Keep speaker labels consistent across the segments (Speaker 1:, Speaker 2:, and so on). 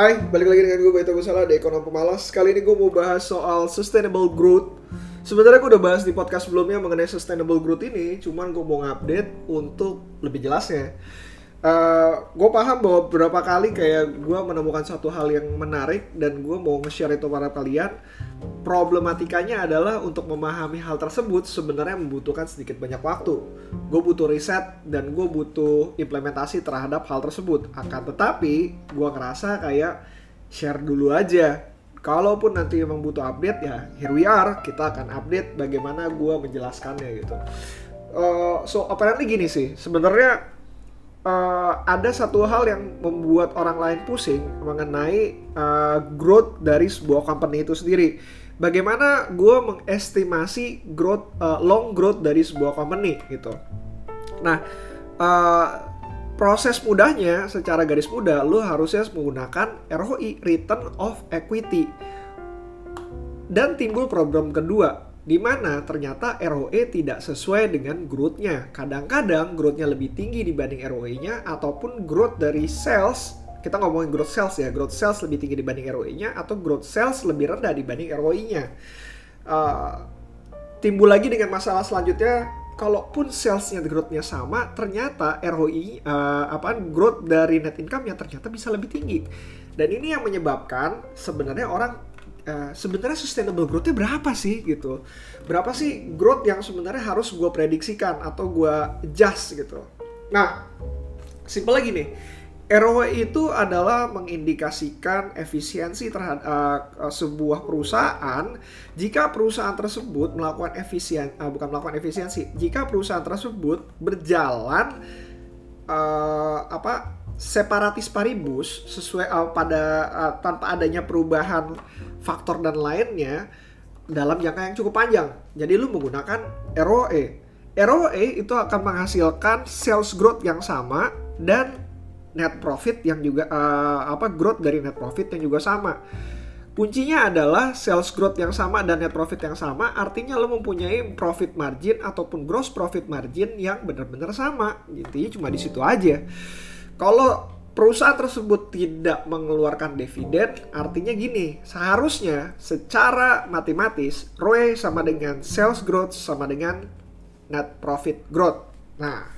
Speaker 1: Hai, balik lagi dengan gue Baito Gusala di Ekonom Pemalas. Kali ini gue mau bahas soal sustainable growth. Sebenarnya gue udah bahas di podcast sebelumnya mengenai sustainable growth ini Cuman gue mau ngupdate untuk lebih jelasnya uh, gue paham bahwa beberapa kali kayak gue menemukan satu hal yang menarik dan gue mau nge-share itu pada kalian problematikanya adalah untuk memahami hal tersebut sebenarnya membutuhkan sedikit banyak waktu. Gue butuh riset dan gue butuh implementasi terhadap hal tersebut. Akan tetapi gue ngerasa kayak share dulu aja. Kalaupun nanti memang butuh update ya here we are kita akan update bagaimana gue menjelaskannya gitu. Uh, so apparently gini sih. Sebenarnya uh, ada satu hal yang membuat orang lain pusing mengenai uh, growth dari sebuah company itu sendiri. Bagaimana gue mengestimasi growth uh, long growth dari sebuah company gitu. Nah, uh, proses mudahnya secara garis mudah lo harusnya menggunakan ROI (Return of Equity). Dan timbul problem kedua, di mana ternyata ROE tidak sesuai dengan growth-nya. Kadang-kadang growth-nya lebih tinggi dibanding ROE-nya ataupun growth dari sales kita ngomongin growth sales ya, growth sales lebih tinggi dibanding ROE-nya atau growth sales lebih rendah dibanding ROE-nya. Uh, timbul lagi dengan masalah selanjutnya, kalaupun salesnya growth-nya sama, ternyata ROI uh, apa growth dari net income-nya ternyata bisa lebih tinggi. Dan ini yang menyebabkan sebenarnya orang uh, sebenarnya sustainable growth-nya berapa sih gitu? Berapa sih growth yang sebenarnya harus gue prediksikan atau gue adjust gitu? Nah, simpel lagi nih. ROI itu adalah mengindikasikan efisiensi terhadap uh, sebuah perusahaan jika perusahaan tersebut melakukan efisien uh, bukan melakukan efisiensi jika perusahaan tersebut berjalan uh, apa separatis paribus sesuai uh, pada uh, tanpa adanya perubahan faktor dan lainnya dalam jangka yang cukup panjang. Jadi lu menggunakan ROE. ROE itu akan menghasilkan sales growth yang sama dan net profit yang juga uh, apa growth dari net profit yang juga sama. Kuncinya adalah sales growth yang sama dan net profit yang sama, artinya lo mempunyai profit margin ataupun gross profit margin yang benar-benar sama. Intinya cuma di situ aja. Kalau perusahaan tersebut tidak mengeluarkan dividen, artinya gini, seharusnya secara matematis ROE sama dengan sales growth sama dengan net profit growth. Nah,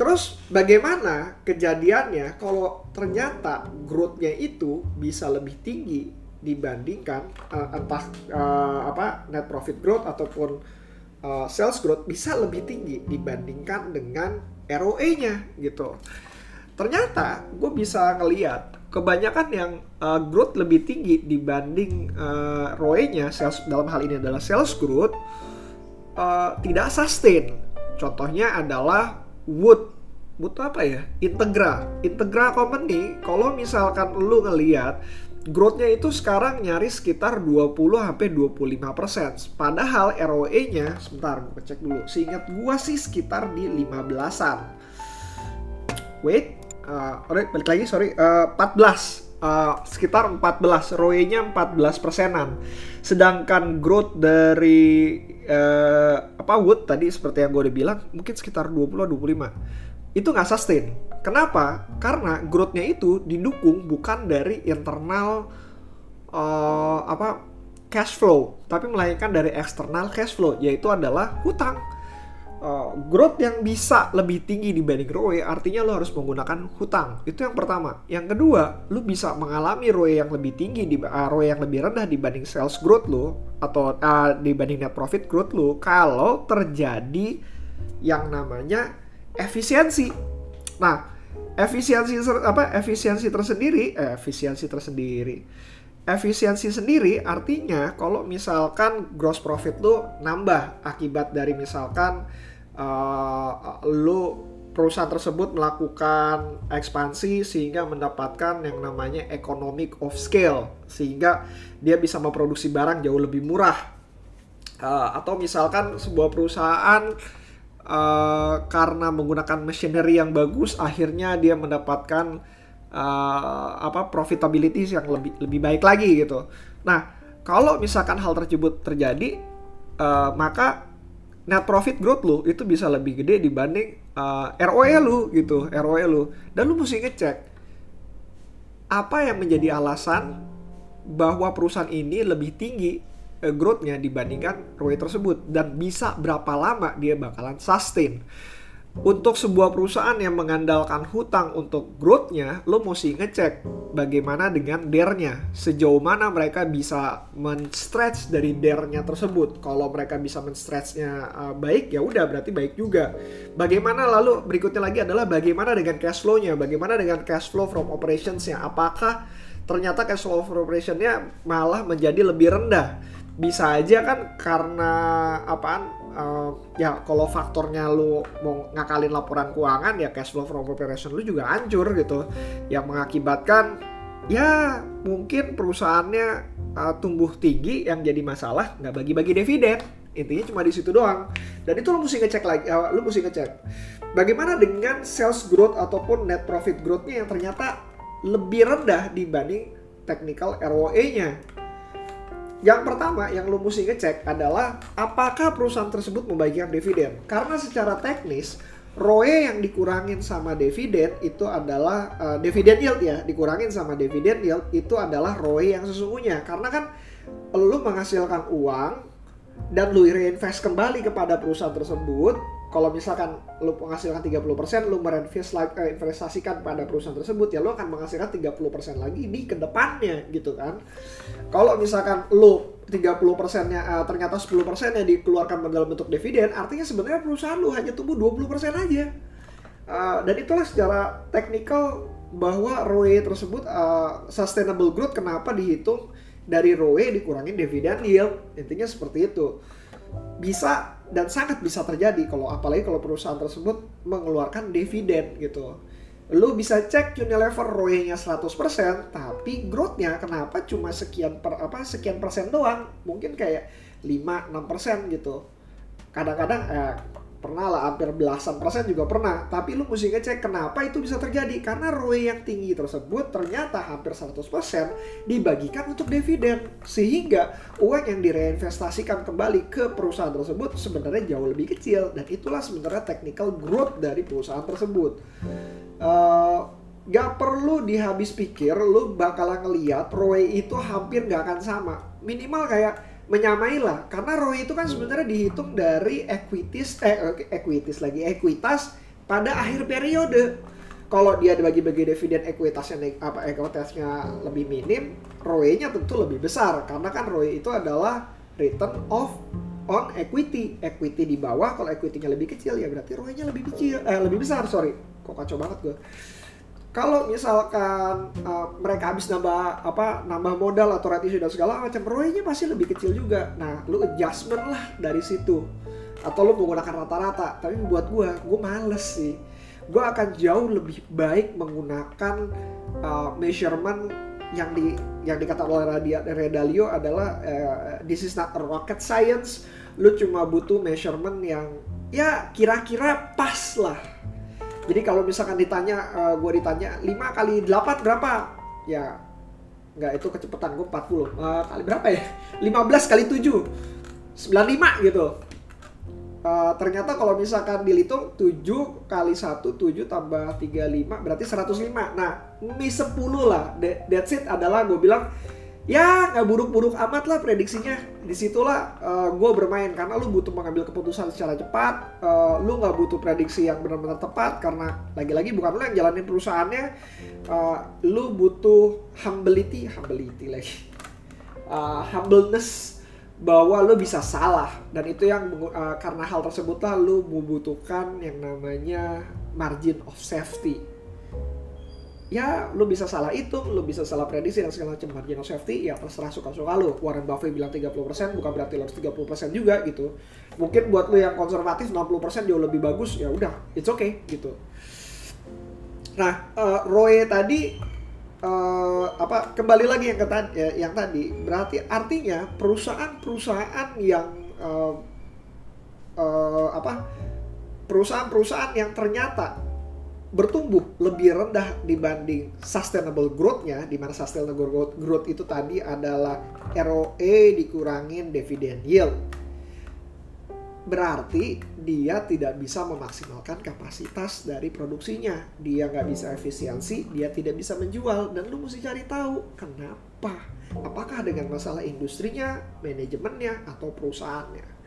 Speaker 1: terus bagaimana kejadiannya kalau ternyata growth-nya itu bisa lebih tinggi dibandingkan uh, entah uh, apa net profit growth ataupun uh, sales growth bisa lebih tinggi dibandingkan dengan ROE-nya gitu ternyata gue bisa ngeliat kebanyakan yang uh, growth lebih tinggi dibanding uh, ROE-nya sales dalam hal ini adalah sales growth uh, tidak sustain. Contohnya adalah Wood. Wood apa ya? Integra. Integra company kalau misalkan lu ngeliat growth-nya itu sekarang nyaris sekitar 20 sampai 25%. Padahal ROE-nya sebentar gue cek dulu. Seingat gua sih sekitar di 15-an. Wait, uh, balik lagi sorry uh, 14 uh, sekitar 14 ROE-nya 14 persenan sedangkan growth dari uh, apa Wood tadi seperti yang gue udah bilang mungkin sekitar 20 25 itu nggak sustain. Kenapa? Karena growth-nya itu didukung bukan dari internal uh, apa cash flow tapi melainkan dari eksternal cash flow yaitu adalah hutang. Uh, growth yang bisa lebih tinggi dibanding ROE artinya lo harus menggunakan hutang. Itu yang pertama. Yang kedua lo bisa mengalami ROE yang lebih tinggi di uh, ROE yang lebih rendah dibanding sales growth lo atau uh, dibanding net profit growth lo kalau terjadi yang namanya efisiensi. Nah efisiensi apa efisiensi tersendiri eh, efisiensi tersendiri. Efisiensi sendiri artinya kalau misalkan gross profit lu nambah akibat dari misalkan uh, lu perusahaan tersebut melakukan ekspansi sehingga mendapatkan yang namanya economic of scale sehingga dia bisa memproduksi barang jauh lebih murah. Uh, atau misalkan sebuah perusahaan uh, karena menggunakan machinery yang bagus akhirnya dia mendapatkan uh, apa profitability yang lebih lebih baik lagi gitu. Nah, kalau misalkan hal tersebut terjadi, uh, maka net profit growth lu itu bisa lebih gede dibanding uh, ROE lu gitu, ROE lu. Dan lu mesti ngecek apa yang menjadi alasan bahwa perusahaan ini lebih tinggi growth-nya dibandingkan ROE tersebut dan bisa berapa lama dia bakalan sustain untuk sebuah perusahaan yang mengandalkan hutang untuk growth-nya, lo mesti ngecek bagaimana dengan DER-nya. Sejauh mana mereka bisa men-stretch dari DER-nya tersebut. Kalau mereka bisa men-stretch-nya uh, baik, ya udah berarti baik juga. Bagaimana lalu berikutnya lagi adalah bagaimana dengan cash flow-nya, bagaimana dengan cash flow from operations-nya. Apakah ternyata cash flow from operation-nya malah menjadi lebih rendah? Bisa aja kan karena apaan uh, ya kalau faktornya lu mau ngakalin laporan keuangan ya cash flow from operation lu juga hancur gitu. Yang mengakibatkan ya mungkin perusahaannya uh, tumbuh tinggi yang jadi masalah nggak bagi-bagi dividen. Intinya cuma di situ doang. Dan itu lu mesti ngecek lagi uh, lu mesti ngecek. Bagaimana dengan sales growth ataupun net profit growthnya yang ternyata lebih rendah dibanding technical ROE-nya yang pertama yang lu mesti ngecek adalah apakah perusahaan tersebut membagikan dividen. Karena secara teknis ROE yang dikurangin sama dividen itu adalah uh, dividen yield ya, dikurangin sama dividen yield itu adalah ROE yang sesungguhnya. Karena kan lu menghasilkan uang dan lu reinvest kembali kepada perusahaan tersebut kalau misalkan lu menghasilkan 30%, lu investasikan pada perusahaan tersebut, ya lu akan menghasilkan 30% lagi di ke depannya gitu kan. Kalau misalkan lu 30%-nya uh, ternyata 10%-nya dikeluarkan dalam bentuk dividen, artinya sebenarnya perusahaan lu hanya tumbuh 20% aja. Uh, dan itulah secara teknikal bahwa ROE tersebut uh, sustainable growth kenapa dihitung dari ROE dikurangin dividen yield. Intinya seperti itu. Bisa dan sangat bisa terjadi kalau apalagi kalau perusahaan tersebut mengeluarkan dividen gitu. Lu bisa cek Unilever ROE-nya 100%, tapi growth-nya kenapa cuma sekian per apa sekian persen doang? Mungkin kayak 5 6% gitu. Kadang-kadang eh, pernah lah hampir belasan persen juga pernah. Tapi lu mesti ngecek kenapa itu bisa terjadi. Karena ROE yang tinggi tersebut ternyata hampir 100% dibagikan untuk dividen. Sehingga uang yang direinvestasikan kembali ke perusahaan tersebut sebenarnya jauh lebih kecil. Dan itulah sebenarnya technical growth dari perusahaan tersebut. Uh, gak perlu dihabis pikir lu bakalan ngeliat ROE itu hampir gak akan sama. Minimal kayak menyamai lah karena ROE itu kan sebenarnya dihitung dari equities eh equities lagi ekuitas pada akhir periode. Kalau dia dibagi-bagi dividen ekuitasnya apa ekuitasnya lebih minim ROE-nya tentu lebih besar. Karena kan ROE itu adalah return of on equity. Equity di bawah kalau equity-nya lebih kecil ya berarti ROE-nya lebih kecil eh lebih besar sorry. Kok kacau banget gue kalau misalkan uh, mereka habis nambah apa nambah modal atau issue dan segala macam ROE-nya pasti lebih kecil juga. Nah, lu adjustment lah dari situ. Atau lu menggunakan rata-rata. Tapi buat gua, gua males sih. Gua akan jauh lebih baik menggunakan uh, measurement yang di yang dikatakan oleh Redalio adalah uh, this is not a rocket science. Lu cuma butuh measurement yang ya kira-kira pas lah jadi kalau misalkan ditanya, uh, eh, gue ditanya 5 kali 8 berapa? Ya nggak itu kecepatan gue 40. Uh, kali berapa ya? 15 kali 7. 95 gitu. Uh, ternyata kalau misalkan dihitung 7 kali 1 7 tambah 35 berarti 105 nah ini 10 lah that's it adalah gue bilang ya nggak buruk-buruk amat lah prediksinya. Di situlah uh, eh, gue bermain. Karena lu butuh mengambil keputusan secara cepat. Uh, lu nggak butuh prediksi yang benar-benar tepat. Karena lagi-lagi bukan lu yang jalanin perusahaannya. Uh, lu butuh humility humility lagi. Uh, humbleness. Bahwa lu bisa salah. Dan itu yang uh, karena hal tersebutlah lu membutuhkan yang namanya margin of safety ya lu bisa salah itu, lu bisa salah prediksi dan segala macam margin of safety ya terserah suka-suka lu. Warren Buffett bilang 30% bukan berarti lu harus 30% juga gitu. Mungkin buat lu yang konservatif 60% jauh lebih bagus ya udah, it's okay gitu. Nah, uh, Roy tadi uh, apa kembali lagi yang ke ya, yang tadi berarti artinya perusahaan-perusahaan yang uh, uh, apa perusahaan-perusahaan yang ternyata bertumbuh lebih rendah dibanding sustainable growth-nya, di mana sustainable growth, itu tadi adalah ROE dikurangin dividend yield. berarti dia tidak bisa memaksimalkan kapasitas dari produksinya. Dia nggak bisa efisiensi, dia tidak bisa menjual, dan lu mesti cari tahu kenapa. Apakah dengan masalah industrinya, manajemennya, atau perusahaannya.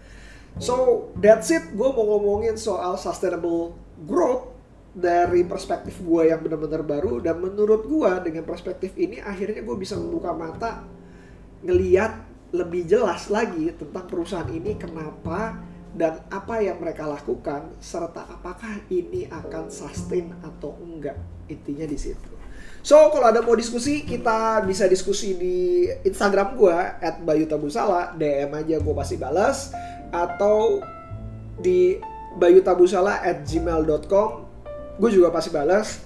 Speaker 1: So, that's it. Gue mau ngomongin soal sustainable growth dari perspektif gue yang benar-benar baru dan menurut gue dengan perspektif ini akhirnya gue bisa membuka mata ngeliat lebih jelas lagi tentang perusahaan ini kenapa dan apa yang mereka lakukan serta apakah ini akan sustain atau enggak intinya di situ. So kalau ada mau diskusi kita bisa diskusi di Instagram gue at @bayutabusala DM aja gue pasti balas atau di bayutabusala at gue juga pasti balas.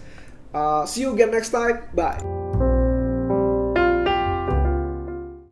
Speaker 1: Uh, see you again next time. Bye.